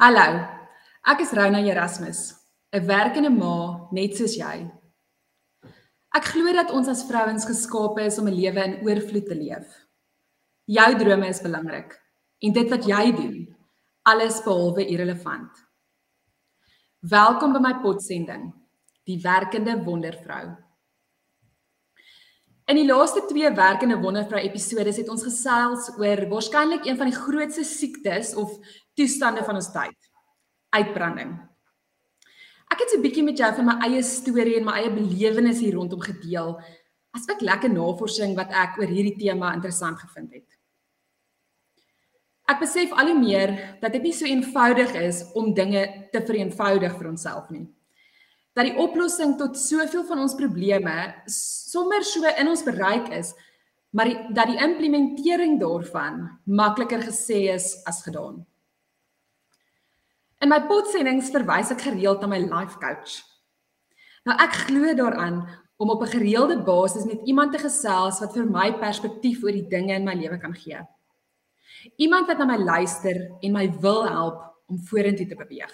Hallo. Ek is Rona Erasmus, 'n werkende ma net soos jy. Ek glo dat ons as vrouens geskape is om 'n lewe in oorvloed te leef. Jou drome is belangrik en dit wat jy doen, alles behalwe irrelevant. Welkom by my potsending, die werkende wondervrou. In die laaste 2 werkende wondervrou episode het ons gesels oor waarskynlik een van die grootste siektes of toestande van ons tyd. Uitbranding. Ek het so 'n bietjie met jou van my eie storie en my eie belewenis hier rondom gedeel. Asook lekker navorsing wat ek oor hierdie tema interessant gevind het. Ek besef al hoe meer dat dit nie so eenvoudig is om dinge te vereenvoudig vir onsself nie dat die oplossing tot soveel van ons probleme sommer so in ons bereik is, maar die, dat die implementering daarvan makliker gesê is as gedaan. In my potsendings verwys ek gereeld na my life coach. Nou ek glo daaraan om op 'n gereelde basis met iemand te gesels wat vir my perspektief oor die dinge in my lewe kan gee. Iemand wat na my luister en my wil help om vorentoe te beweeg.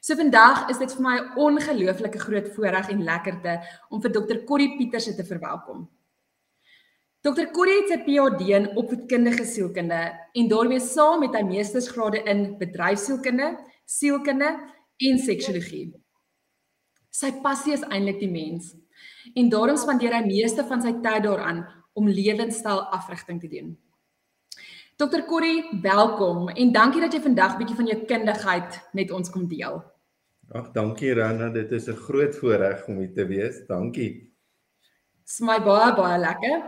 So vandag is dit vir my 'n ongelooflike groot voorreg en lekkerte om vir Dr. Corrie Pieterse te verwelkom. Dr. Corrie het sy PhD in opvoedkundige sielkunde en daarmee saam met hy meestersgrade in bedryfsielkunde, sielkunde en seksiologie. Sy passie is eintlik die mens en daarom spandeer hy meeste van sy tyd daaraan om lewenstyl afrigting te doen. Dr. Corrie, welkom en dankie dat jy vandag 'n bietjie van jou kundigheid met ons kom deel. Ag, dankie Rana, dit is 'n groot voorreg om hier te wees. Dankie. Dis my baie baie lekker.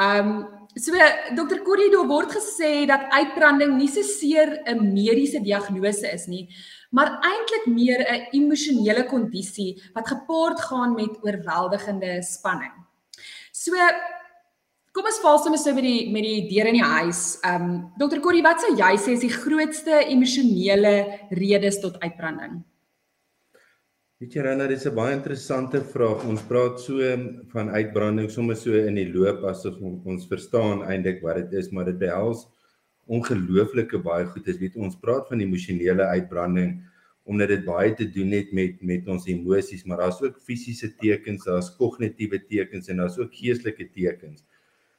Ehm um, so Dr. Corrido word gesê dat uitbranding nie so seer 'n mediese diagnose is nie, maar eintlik meer 'n emosionele kondisie wat gepaard gaan met oorweldigende spanning. So Kom ons val sommer so met die met die deur in die huis. Ehm um, Dr. Corrie, wat sou jy sê is die grootste emosionele redes tot uitbranding? Weet jy Rana, dis 'n baie interessante vraag. Ons praat so van uitbranding sommer so in die loop asof ons verstaan eintlik wat dit is, maar dit behels ongelooflike baie goed. Dis weet ons praat van emosionele uitbranding omdat dit baie te doen het met met ons emosies, maar daar's ook fisiese tekens, daar's kognitiewe tekens en daar's ook geestelike tekens.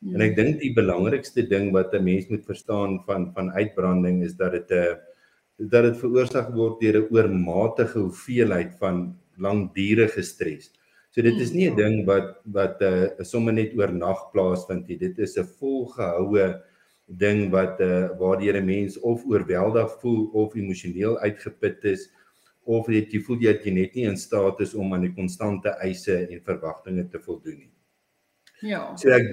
Ja. En ek dink die belangrikste ding wat 'n mens moet verstaan van van uitbranding is dat dit 'n dat dit veroorsaak word deur 'n oormatige hoeveelheid van langdurige stres. So dit is nie 'n ding wat wat 'n uh, sommer net oornag plaasvind nie. Dit is 'n volgehoue ding wat 'n uh, waardeur 'n mens of oorweldig voel of emosioneel uitgeput is of jy jy voel jy net nie in staat is om aan die konstante eise en verwagtinge te voldoen nie. Ja. So ek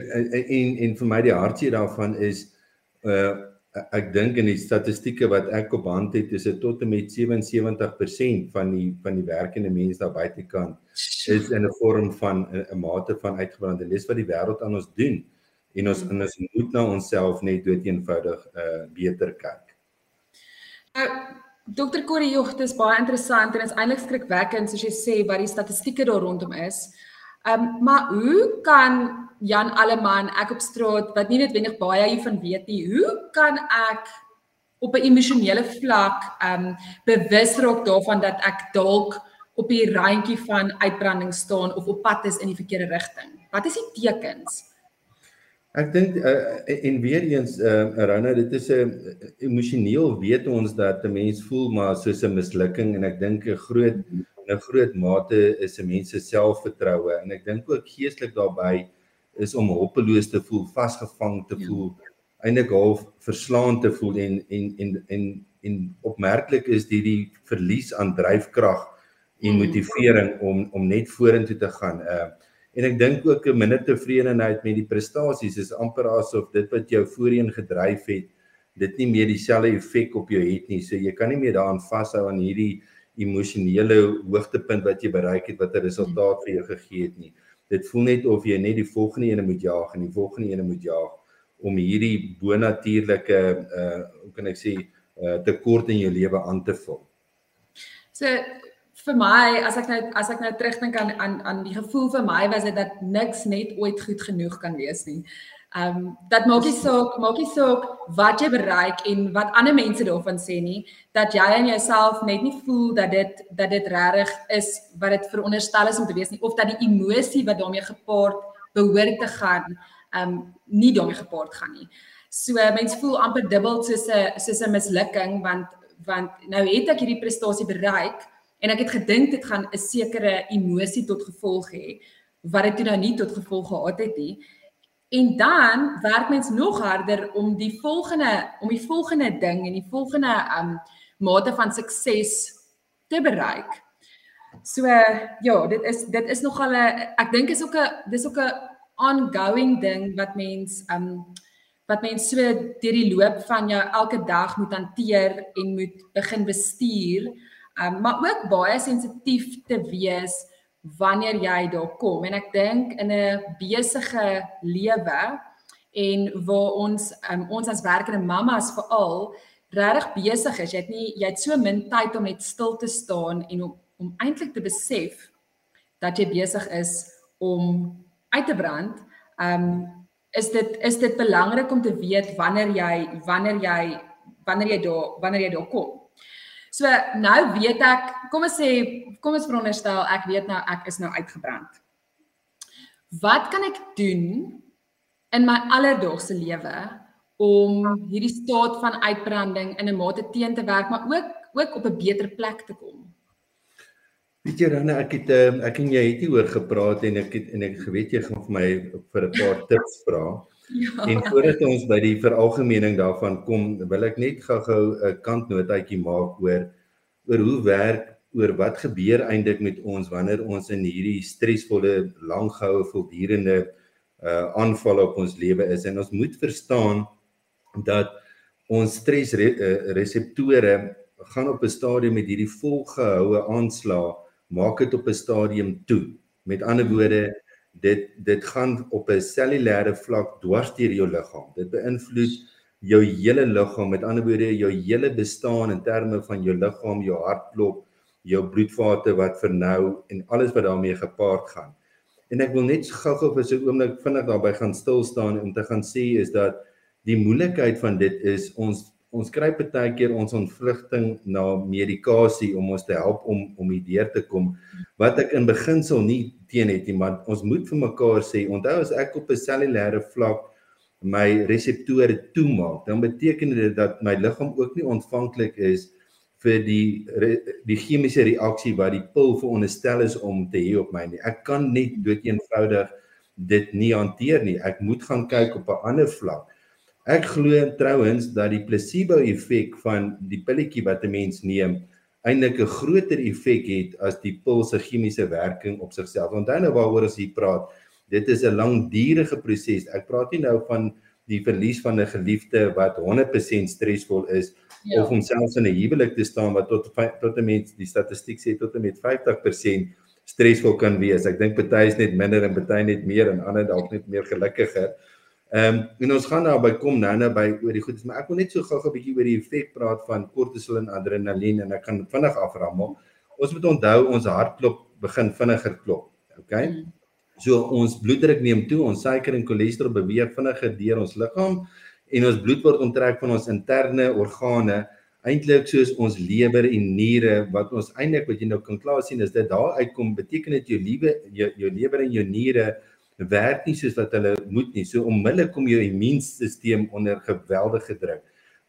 en en vir my die hartseer daarvan is uh ek dink in die statistieke wat ek op hand het is dit tot en met 77% van die van die werkende mense daar buitekant is in 'n vorm van 'n mate van uitgebrand en dis wat die wêreld aan ons doen en ons in ons moet na onsself net dood eenvoudig uh beter kyk. Nou Dokter Corrie Jog, dit is baie interessant en is eintlik skrikwekkend soos jy sê wat die statistieke daar rondom is. Ehm um, maar hoe kan Jan Alleman, ek op straat wat nie noodwendig baie hiervan weet nie. Hoe kan ek op 'n emosionele vlak um bewus raak daarvan dat ek dalk op die randjie van uitbranding staan of op pad is in die verkeerde rigting? Wat is die tekens? Ek dink uh, en weer eens uh Rona, dit is 'n uh, emosioneel weet ons dat 'n mens voel maar soos 'n mislukking en ek dink 'n groot 'n groot mate is 'n mens se selfvertroue en ek dink ook geestelik daarbey is om hopeloos te voel, vasgevang te ja. voel, eintlik half verslaan te voel en en en en en opmerklik is die die verlies aan dryfkrag en mm. motivering om om net vorentoe te gaan. Uh en ek dink ook 'n minder tevredenheid met die prestasies is amper asof dit wat jou voorheen gedryf het dit nie meer dieselfde effek op jou het nie. So jy kan nie meer daaraan vashou aan hierdie emosionele hoogtepunt wat jy bereik het wat 'n resultaat vir jou gegee het nie. Dit voel net of jy net die volgende ene moet jaag en die volgende ene moet jaag om hierdie bonatuurlike uh hoe kan ek sê uh tekort in jou lewe aan te vul. So vir my as ek nou as ek nou terugdink aan aan aan die gevoel vir my was dit dat niks net ooit goed genoeg kan wees nie. Ehm um, dat maak nie saak maak nie saak wat jy bereik en wat ander mense daarvan sê nie dat jy in jouself net nie voel dat dit dat dit regtig is wat dit veronderstel is om te wees nie of dat die emosie wat daarmee gepaard behoort te gaan ehm um, nie daarmee gepaard gaan nie. So mense voel amper dubbel soos 'n soos 'n mislukking want want nou het ek hierdie prestasie bereik en ek het gedink dit gaan 'n sekere emosie tot gevolg hê wat dit toe nou nie tot gevolg gehad het nie. En dan werk mens nog harder om die volgende om die volgende ding en die volgende um mate van sukses te bereik. So ja, dit is dit is nogal 'n ek dink is ook 'n dis ook 'n ongoing ding wat mens um wat mens so deur die loop van jou elke dag moet hanteer en moet begin bestuur. Um maar ook baie sensitief te wees wanneer jy daar kom. En ek dink in 'n besige lewe en waar ons um, ons as werkende mammas veral regtig besig is jy het nie jy het so min tyd om net stil te staan en om om eintlik te besef dat jy besig is om uit te brand um is dit is dit belangrik om te weet wanneer jy wanneer jy wanneer jy daar wanneer jy daar kom So nou weet ek, kom ons sê, kom ons veronderstel ek weet nou ek is nou uitgebrand. Wat kan ek doen in my alledaagse lewe om hierdie staat van uitbranding in 'n mate teen te werk, maar ook ook op 'n beter plek te kom? Weet jy dan ek het ehm, ek en jy het hier oor gepraat en ek het en ek geweet jy gaan vir my vir 'n paar tips vra. Ja. En voordat ons by die veralgemening daarvan kom, wil ek net gou-gou 'n kantnotaatjie maak oor oor hoe werk oor wat gebeur eintlik met ons wanneer ons in hierdie stresvolle, langhoue, voortdurende uh aanvalle op ons lewe is en ons moet verstaan dat ons stresreseptore uh, gaan op 'n stadium met hierdie volgehoue aanslag maak dit op 'n stadium toe. Met ander woorde, dit dit gaan op 'n cellulêre vlak dwars deur jou liggaam. Dit beïnvloed jou hele liggaam, met ander woorde jou hele bestaan in terme van jou liggaam, jou hartklop, jou bloedvate wat vernou en alles wat daarmee gepaard gaan. En ek wil net gou-gou vir 'n oomblik vinnig daarby gaan stil staan om te gaan sê is dat die moeilikheid van dit is ons ons kry baie keer ons ontvlugting na medikasie om ons te help om om hierdeur te kom wat ek in beginsel nie teen het nie maar ons moet vir mekaar sê onthou as ek op 'n cellulêre vlak my reseptore toemaak dan beteken dit dat my liggaam ook nie ontvanklik is vir die die chemiese reaksie wat die pil veronderstel is om te hê op my nie. Ek kan net dood eenvoudig dit nie hanteer nie. Ek moet gaan kyk op 'n ander vlak. Ek glo trouens dat die placebo effek van die pilletjie wat 'n mens neem eintlik 'n groter effek het as die pil se chemiese werking op sigself. Onthou nou waaroor ons hier praat. Dit is 'n langdurige proses. Ek praat nie nou van die verlies van 'n geliefde wat 100% stresvol is ja. of om selfs in 'n huwelik te staan wat tot tot 'n mens die statistiek sê tot en met 50% stresvol kan wees. Ek dink party is net minder en party net meer en ander dalk net meer gelukkiger. Ehm um, en ons gaan daarby kom nou-nou by oor die goedes, maar ek wil net so gou-gou 'n bietjie oor die effek praat van kortisol en adrenalien en ek gaan vinnig aframmel. Ons moet onthou ons hartklop begin vinniger klop. Okay? Mm. So ons bloeddruk neem toe, ons suiker en cholesterol beweeg vinniger deur ons liggaam en ons bloed word onttrek van ons interne organe eintlik soos ons lewer en niere wat ons eintlik wat jy nou kan klaar sien is dit daar uitkom beteken dit jou liewe jou, jou lewer en jou niere werk nie soos wat hulle moet nie. So onmiddellik kom jou immuunstelsel onder geweldige druk.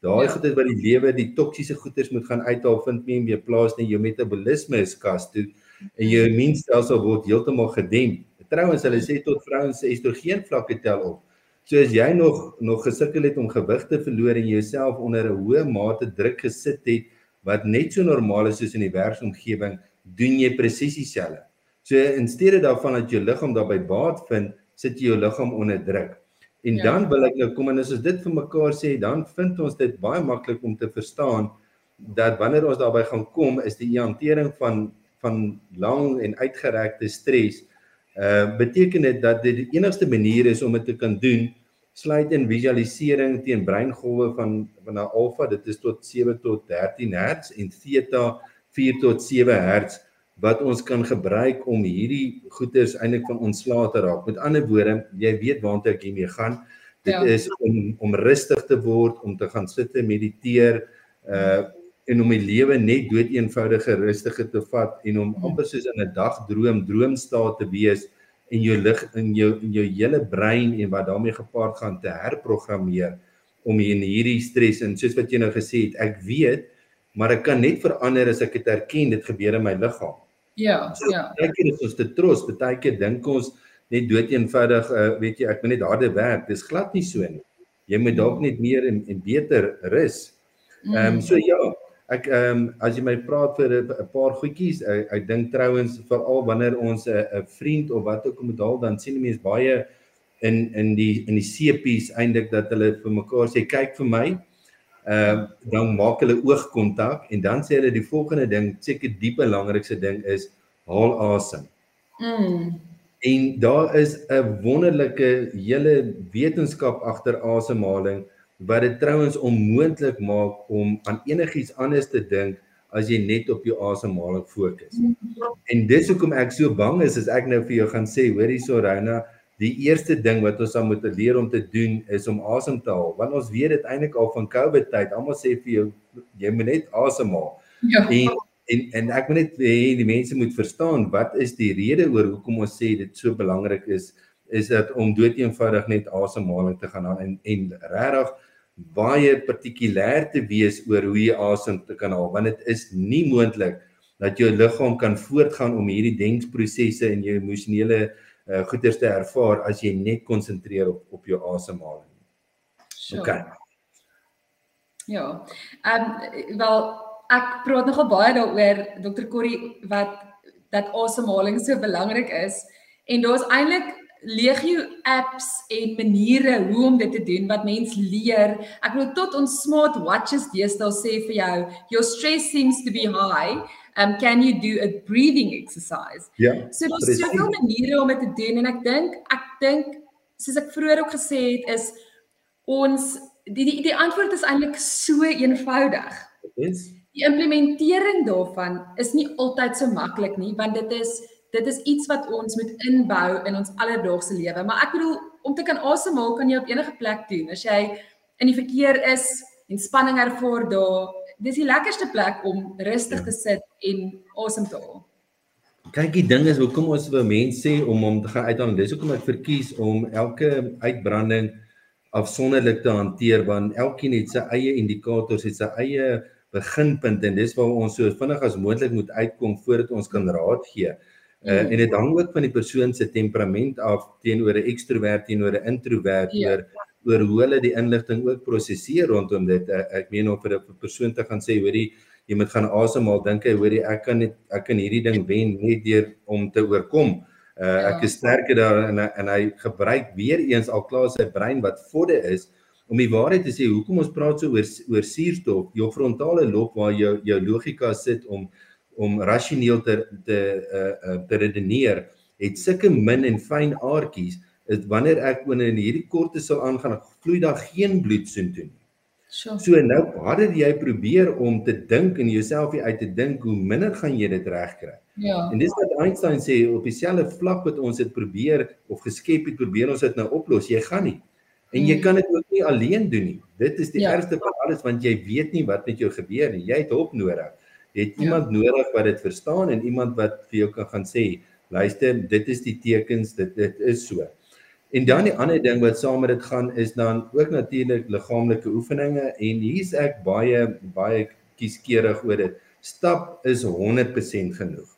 Daai ja. goeie wat die lewe die toksiese goeders moet gaan uithaal vind nie meer plaas nie. Jou metabolisme is kas toe en jou immuunstelsel word heeltemal gedemp. Trouwens hulle sê tot vrouens se estrogen vlakke tel op. So as jy nog nog gesukkel het om gewig te verloor en jouself onder 'n hoë mate druk gesit het wat net so normaal is soos in die werksomgewing, doen jy presies dieselfde. So in steede daarvan dat jou liggaam daarbey baat vind, sit jy jou liggaam onder druk. En ja. dan wil ek nou kom en as ons dit vir mekaar sê, dan vind ons dit baie maklik om te verstaan dat wanneer ons daarby gaan kom, is die hantering van van lang en uitgerekte stres uh beteken dit dat dit die enigste manier is om dit te kan doen sluit in visualisering teen breingolwe van van 'n alfa dit is tot 7 tot 13 Hz en theta 4 tot 7 Hz wat ons kan gebruik om hierdie goeters eintlik van ontslae te raak. Met ander woorde, jy weet waartoe ek hiermee gaan. Dit ja. is om om rustig te word, om te gaan sit en mediteer uh en om die lewe net dood eenvoudige rustige te vat en om amper soos in 'n dagdroom droomstaat te wees en jou lig in jou in jou hele brein en wat daarmee gepaard gaan te herprogrammeer om in hierdie stres en soos wat jy nou gesê het ek weet maar ek kan net verander as ek dit erken dit gebeur in my liggaam ja so, ja. keer is ons te trots baie keer dink ons net dood eenvoudig uh, weet jy ek moet net harde werk. Dis glad nie so nie. Jy moet dalk net meer en, en beter rus. Ehm um, so ja Ek ehm um, as jy my praat vir 'n paar goedjies, ek, ek dink trouens veral wanneer ons 'n vriend of wat ook moet haal, dan sien die mense baie in in die in die sepies eintlik dat hulle vir mekaar sê kyk vir my. Ehm uh, dan maak hulle oogkontak en dan sê hulle die volgende ding, seker die belangrikste ding is haal asem. Mm. En daar is 'n wonderlike hele wetenskap agter asemhaling wat dit trouens onmoontlik maak om aan enigiets anders te dink as jy net op jou asemhaling fokus. En dis hoekom ek so bang is as ek nou vir jou gaan sê, hoorie Sorana, die eerste ding wat ons moet leer om te doen is om asem te haal. Want ons weet dit eintlik al van COVID tyd. Almal sê vir jou jy moet net asemhaal. Ja. En en en ek moet net hê die mense moet verstaan wat is die rede oor hoekom ons sê dit so belangrik is is dat om dood eenvoudig net asemhaling te gaan aan en en regtig baie partikulêr te wees oor hoe jy asem te kan haal want dit is nie moontlik dat jou liggaam kan voortgaan om hierdie denkprosesse en jou emosionele uh, goeders te ervaar as jy net konsentreer op op jou asemhaling. Sure. OK. Ja. Ehm um, wel ek praat nogal baie daaroor Dr. Corrie wat dat asemhaling so belangrik is en daar's eintlik legio apps en maniere hoe om dit te doen wat mens leer. Ek bedoel tot ons smart watches deesdae sê vir jou, your stress seems to be high. Um can you do a breathing exercise? Ja. So daar's soveel maniere om dit te doen en ek dink ek dink soos ek vroeër ook gesê het is ons die die, die antwoord is eintlik so eenvoudig. Yes. Die implementering daarvan is nie altyd so maklik nie want dit is dit is iets wat ons moet inbou in ons alledaagse lewe. Maar ek bedoel om te kan asemhaal kan jy op enige plek doen. As jy in die verkeer is en spanning ervaar daar, dis die lekkerste plek om rustig ja. te sit en asem te haal. Kyk, die ding is hoekom ons vir mense sê om hom te gaan uithaal. Dis hoekom ek verkies om elke uitbranding afsonderlik te hanteer want elkeen het sy eie indikators, het sy eie beginpunt en dis waar ons so vinnig as moontlik moet uitkom voordat ons kan raad gee. Uh, en dit hang ook van die persoon se temperament af teenoor 'n ekstrovert teenoor 'n introvert ja. oor oor hoe hulle die inligting ook prosesseer rondom dit. Uh, ek meen of vir 'n persoon te gaan sê, hoorie, jy moet gaan asemhaal, dink hy, hoorie, ek kan net ek kan hierdie ding wen net deur om te oorkom. Uh, ja. Ek is sterker daar en en hy gebruik weer eens al klaar sy brein wat vodde is om die waarheid te sê. Hoekom ons praat so oor oor suurstof, jou frontale lob waar jou jou logika sit om om rasioneel te te uh, te redeneer het sulke min en fyn aardkies is wanneer ek wanneer in hierdie korte sal aangaan vloei daar geen bloed soontoe nie. So. so nou harder jy probeer om te dink en jouself uit te dink hoe minder gaan jy dit regkry. Ja. En dis wat Einstein sê op dieselfde vlak wat ons dit probeer of geskep het probeer ons dit nou oplos. Jy gaan nie. En jy hmm. kan dit ook nie alleen doen nie. Dit is die ja. ergste van alles want jy weet nie wat met jou gebeur nie. Jy het hulp nodig het ja. iemand ja. nodig wat dit verstaan en iemand wat vir jou kan gaan sê luister dit is die tekens dit dit is so. En dan die ander ding wat saam met dit gaan is dan ook natuurlik liggaamlike oefeninge en hier's ek baie baie kieskeurig oor dit. Stap is 100% genoeg.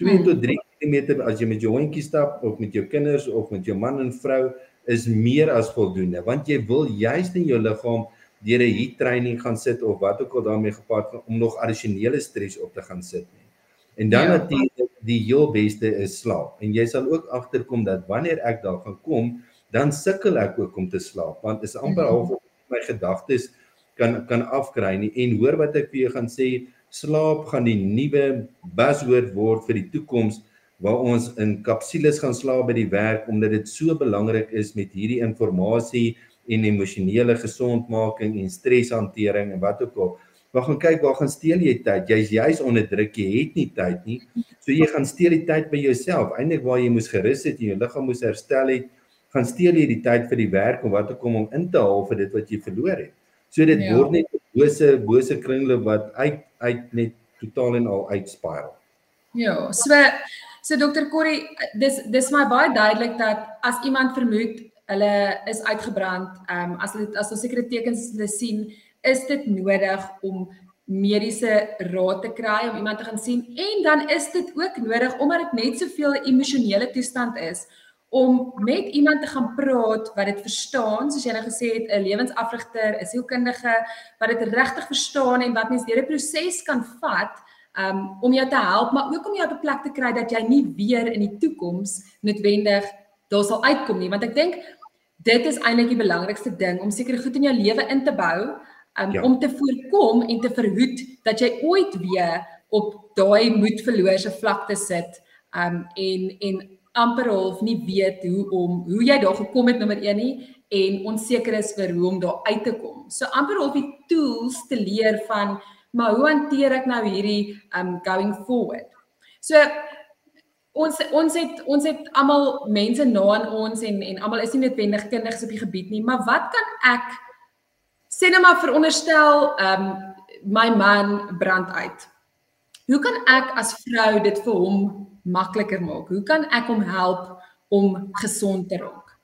2 hmm. tot 3 km as jy met jou hondjie stap of met jou kinders of met jou man en vrou is meer as voldoende want jy wil juist in jou liggaam deur 'n heat training gaan sit of wat ook al daarmee gepaard gaan om nog addisionele stres op te gaan sit nie. En dan ja. natuurlik die heel beste is slaap. En jy sal ook agterkom dat wanneer ek daar gaan kom dan sukkel ek ook om te slaap want is amper Mhm. half my gedagtes kan kan afkry nie en hoor wat ek vir jou gaan sê slaap gaan die nuwe buzzword word vir die toekoms waar ons in kapsules gaan slaap by die werk omdat dit so belangrik is met hierdie inligting en emosionele gesondmaking en streshantering en wat ook al. Maar gaan kyk waar gaan steel jy tyd? Jy's juis onder druk, jy het nie tyd nie. So jy gaan steel die tyd by jouself. Eindelik waar jy moes gerus het en jou liggaam moes herstel het, gaan steel jy die tyd vir die werk om wat ook om om in te haal vir dit wat jy verloor het. So dit Ja. word net 'n bose bose kringloop wat uit uit net totaal en al uitspiral. Ja, so so dokter Corrie, dis dis my baie duidelik dat as iemand vermoed hulle is uitgebrand, ehm um, as hulle as ons sekere tekens hulle sien, is dit nodig om mediese raad te kry om iemand te gaan sien? En dan is dit ook nodig omdat dit net soveel 'n emosionele toestand is om met iemand te gaan praat wat dit verstaan, soos jy nou gesê het, 'n lewensafrigter, 'n sielkundige wat dit regtig verstaan en wat mens deur 'n proses kan vat um om jou te help, maar ook om jou op 'n plek te kry dat jy nie weer in die toekoms noodwendig daar sal uitkom nie, want ek dink dit is eintlik die belangrikste ding om seker goed in jou lewe in te bou um Ja. om te voorkom en te verhoed dat jy ooit weer op daai moedverloorse vlakte sit um en en amper half nie weet hoe om hoe jy daar gekom het nommer 1 nie en onseker is vir hoe om daar uit te kom. So amper half die tools te leer van maar hoe hanteer ek nou hierdie um going forward. So ons ons het ons het almal mense na aan ons en en almal is nie noodwendig kundiges op die gebied nie, maar wat kan ek sê net maar veronderstel um my man brand uit. Hoe kan ek as vrou dit vir hom makliker maak? Hoe kan ek hom help om gesond te raak?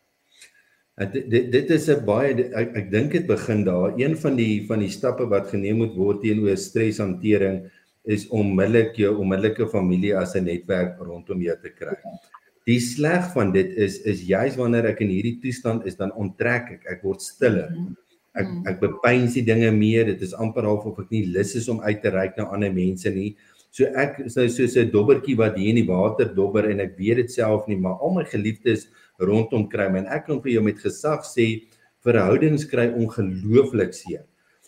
Dit dit dit is 'n baie ek, ek dink dit begin daar. Een van die van die stappe wat geneem moet word teenoor streshantering is onmiddellik jou onmiddellike familie as 'n netwerk rondom jou te kry. Die sleg van dit is is juis wanneer ek in hierdie toestand is dan onttrek ek, ek word stiller. Ek ek bepeins die dinge meer. Dit is amper half of ek nie lus is om uit te reik na ander mense nie. So ek is nou soos 'n dobbertjie wat hier in die water dobber en ek weet dit self nie, maar al my geliefdes rondom kry my en ek kan vir jou met gesag sê verhoudings kry ongelooflik seer.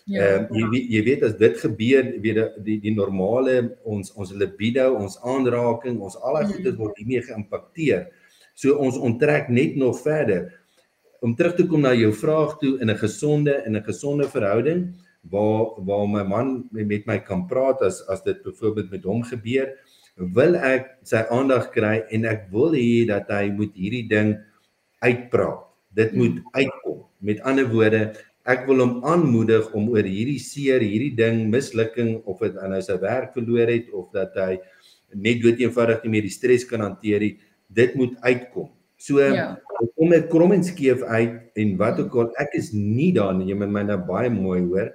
Ja. Ehm um, jy weet jy weet as dit gebeur, weet die die, die normale ons ons libido, ons aanraking, ons al daai Mm. goedes word hiermee geïmpakteer. So ons onttrek net nog verder. Om terug te kom na jou vraag toe in 'n gesonde in 'n gesonde verhouding waar waar my man met my kan praat as as dit byvoorbeeld met hom gebeur, wil ek sy aandag kry en ek wil hê dat hy moet hierdie ding uitpraat. Dit moet uitkom. Met ander woorde, ek wil hom aanmoedig om oor hierdie seer, hierdie ding, mislukking of dit aan nou sy werk verloor het of dat hy net dood eenvoudig nie meer die stres kan hanteer nie, dit moet uitkom. So Ja. kom ek krom en skeef uit en wat ook al ek is nie daar nie, jy moet my nou baie mooi hoor.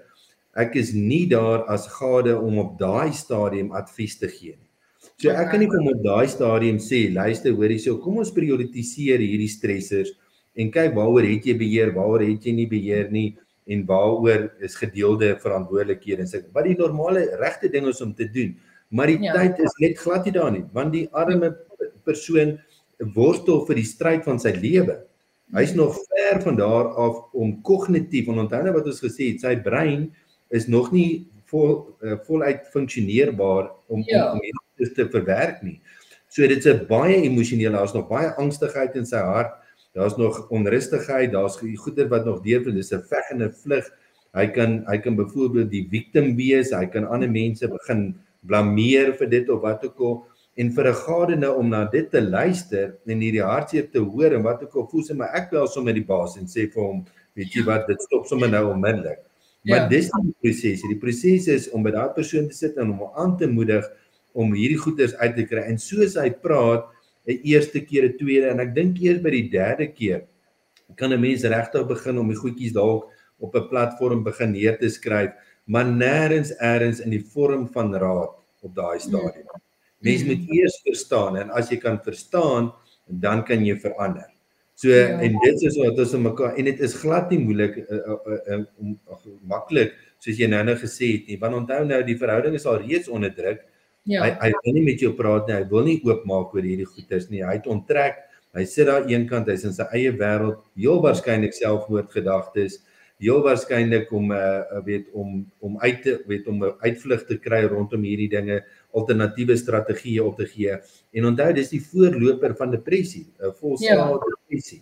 Ek is nie daar as gade om op daai stadium advies te gee nie. So ek kan nie kom op daai stadium sê, luister, hoorie, so kom ons prioritiseer hierdie stressors en kyk waaroor het jy beheer, waaroor het jy nie beheer nie en waaroor is gedeelde verantwoordelikhede en sê wat die normale regte ding is om te doen. Maar die Ja. ja. tyd is net glad nie daar nie, want die arme persoon worstel vir die stryd van sy lewe. Hy's nog ver van daar af om kognitief en onthou nou wat ons gesê het, sy brein is nog nie vol uh, voluit funksioneerbaar om Ja. om, om dit te verwerk nie. So dit's 'n baie emosioneel, daar's nog baie angstigheid in sy hart. Daar's nog onrustigheid, daar's goeie wat nog deur dis 'n veg en 'n vlug. Hy kan hy kan byvoorbeeld die victim wees, hy kan ander mense begin blameer vir dit of wat ook al en vir 'n gade nou om na dit te luister en hierdie hartseer te hoor en wat ook al voel sy maar ek bel sommer die baas en sê vir hom, weet jy wat, dit stop sommer nou onmiddellik. Maar Ja. dis die proses. Die proses is om by daai persoon te sit en hom aan te moedig om hierdie goeders uit te kry. En soos hy praat, 'n eerste keer, 'n tweede en ek dink eers by die derde keer kan 'n mens regtig begin om die goedjies dalk op 'n platform begin neer te skryf, maar nêrens eers in die vorm van raad op daai stadium. Mens Mm. moet eers verstaan en as jy kan verstaan, dan kan jy verander. So Ja. ja. en dit is wat ons mekaar en dit is glad nie moeilik uh, uh, uh, uh, om uh, maklik soos jy nou nou gesê het nie. Want onthou nou die verhouding is al reeds onder druk. Ja. Hy hy wil nie met jou praat nie. Hy wil nie oopmaak oor hierdie goeters nie. Hy het onttrek Hy sit daar eenkant, hy's in sy eie wêreld, heel waarskynlik selfmoordgedagtes, heel waarskynlik om uh, weet om om uit te weet om 'n uitvlug te kry rondom hierdie dinge, alternatiewe strategieë op te gee. En onthou, dis die voorloper van depressie, 'n volslae ja. depressie.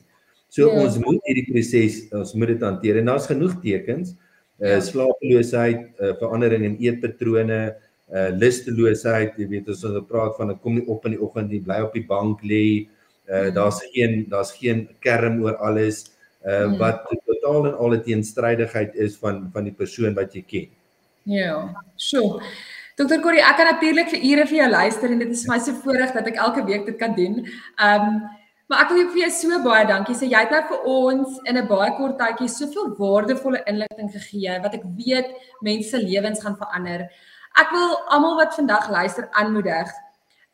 So ja. ons moet hierdie proses, ons moet dit hanteer en daar's genoeg tekens, uh, ja. slapeloosheid, uh, verandering in eetpatrone, uh lusteloosheid, jy weet as ons praat van 'n kom nie op in die oggend nie, bly op die bank lê. Uh daar's geen daar's geen kern oor alles uh mm. wat totaal en al 'n teenstrydigheid is van van die persoon wat jy ken. Ja, so. Dokter Corrie, ek kan natuurlik vir ure vir jou luister en dit is vir my so voorreg dat ek elke week dit kan doen. Um maar ek wil vir jou so baie dankie sê. Jy het nou vir ons in 'n baie kort tydjie soveel waardevolle inligting gegee wat ek weet mense se lewens gaan verander. Ek wil almal wat vandag luister aanmoedig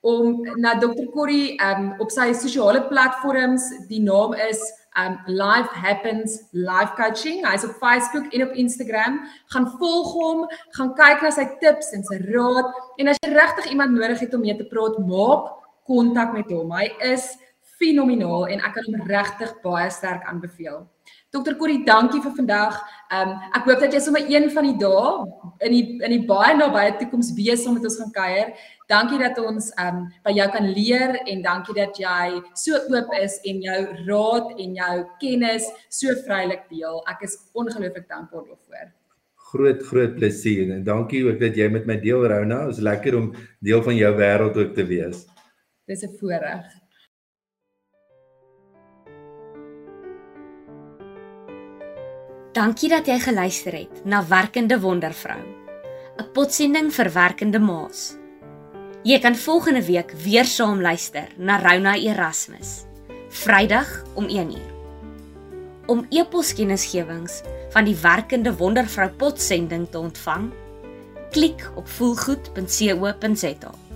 om na Dr. Corrie um op sy sosiale platforms, die naam is um Life Happens Life Coaching. Hy's op Facebook en op Instagram. Gaan volg hom, gaan kyk na sy tips en sy raad en as jy regtig iemand nodig het om mee te praat, maak kontak met hom. Hy is fenomenaal en ek kan hom regtig baie sterk aanbeveel. Dokter Corrie, dankie vir vandag. Ehm um, ek hoop dat jy sommer een van die dae in die in die baie nabye toekoms saam met ons gaan kuier. Dankie dat ons um, by jou kan leer en dankie dat jy so oop is en jou raad en jou kennis so vrylik deel. Ek is ongelooflik dankbaar daarvoor. Groot groot plesier en dankie ook dat jy met my deel Rona. Dit is lekker om deel van jou wêreld ook te wees. Dis 'n voorreg. Dankie dat jy geluister het na Werkende Wondervrou. 'n Potsending vir werkende ma's. Jy kan volgende week weer saam luister na Rona Erasmus. Vrydag om 1uur. Om e-poskennisgewings van die Werkende Wondervrou potsending te ontvang, klik op voelgoed.co.za.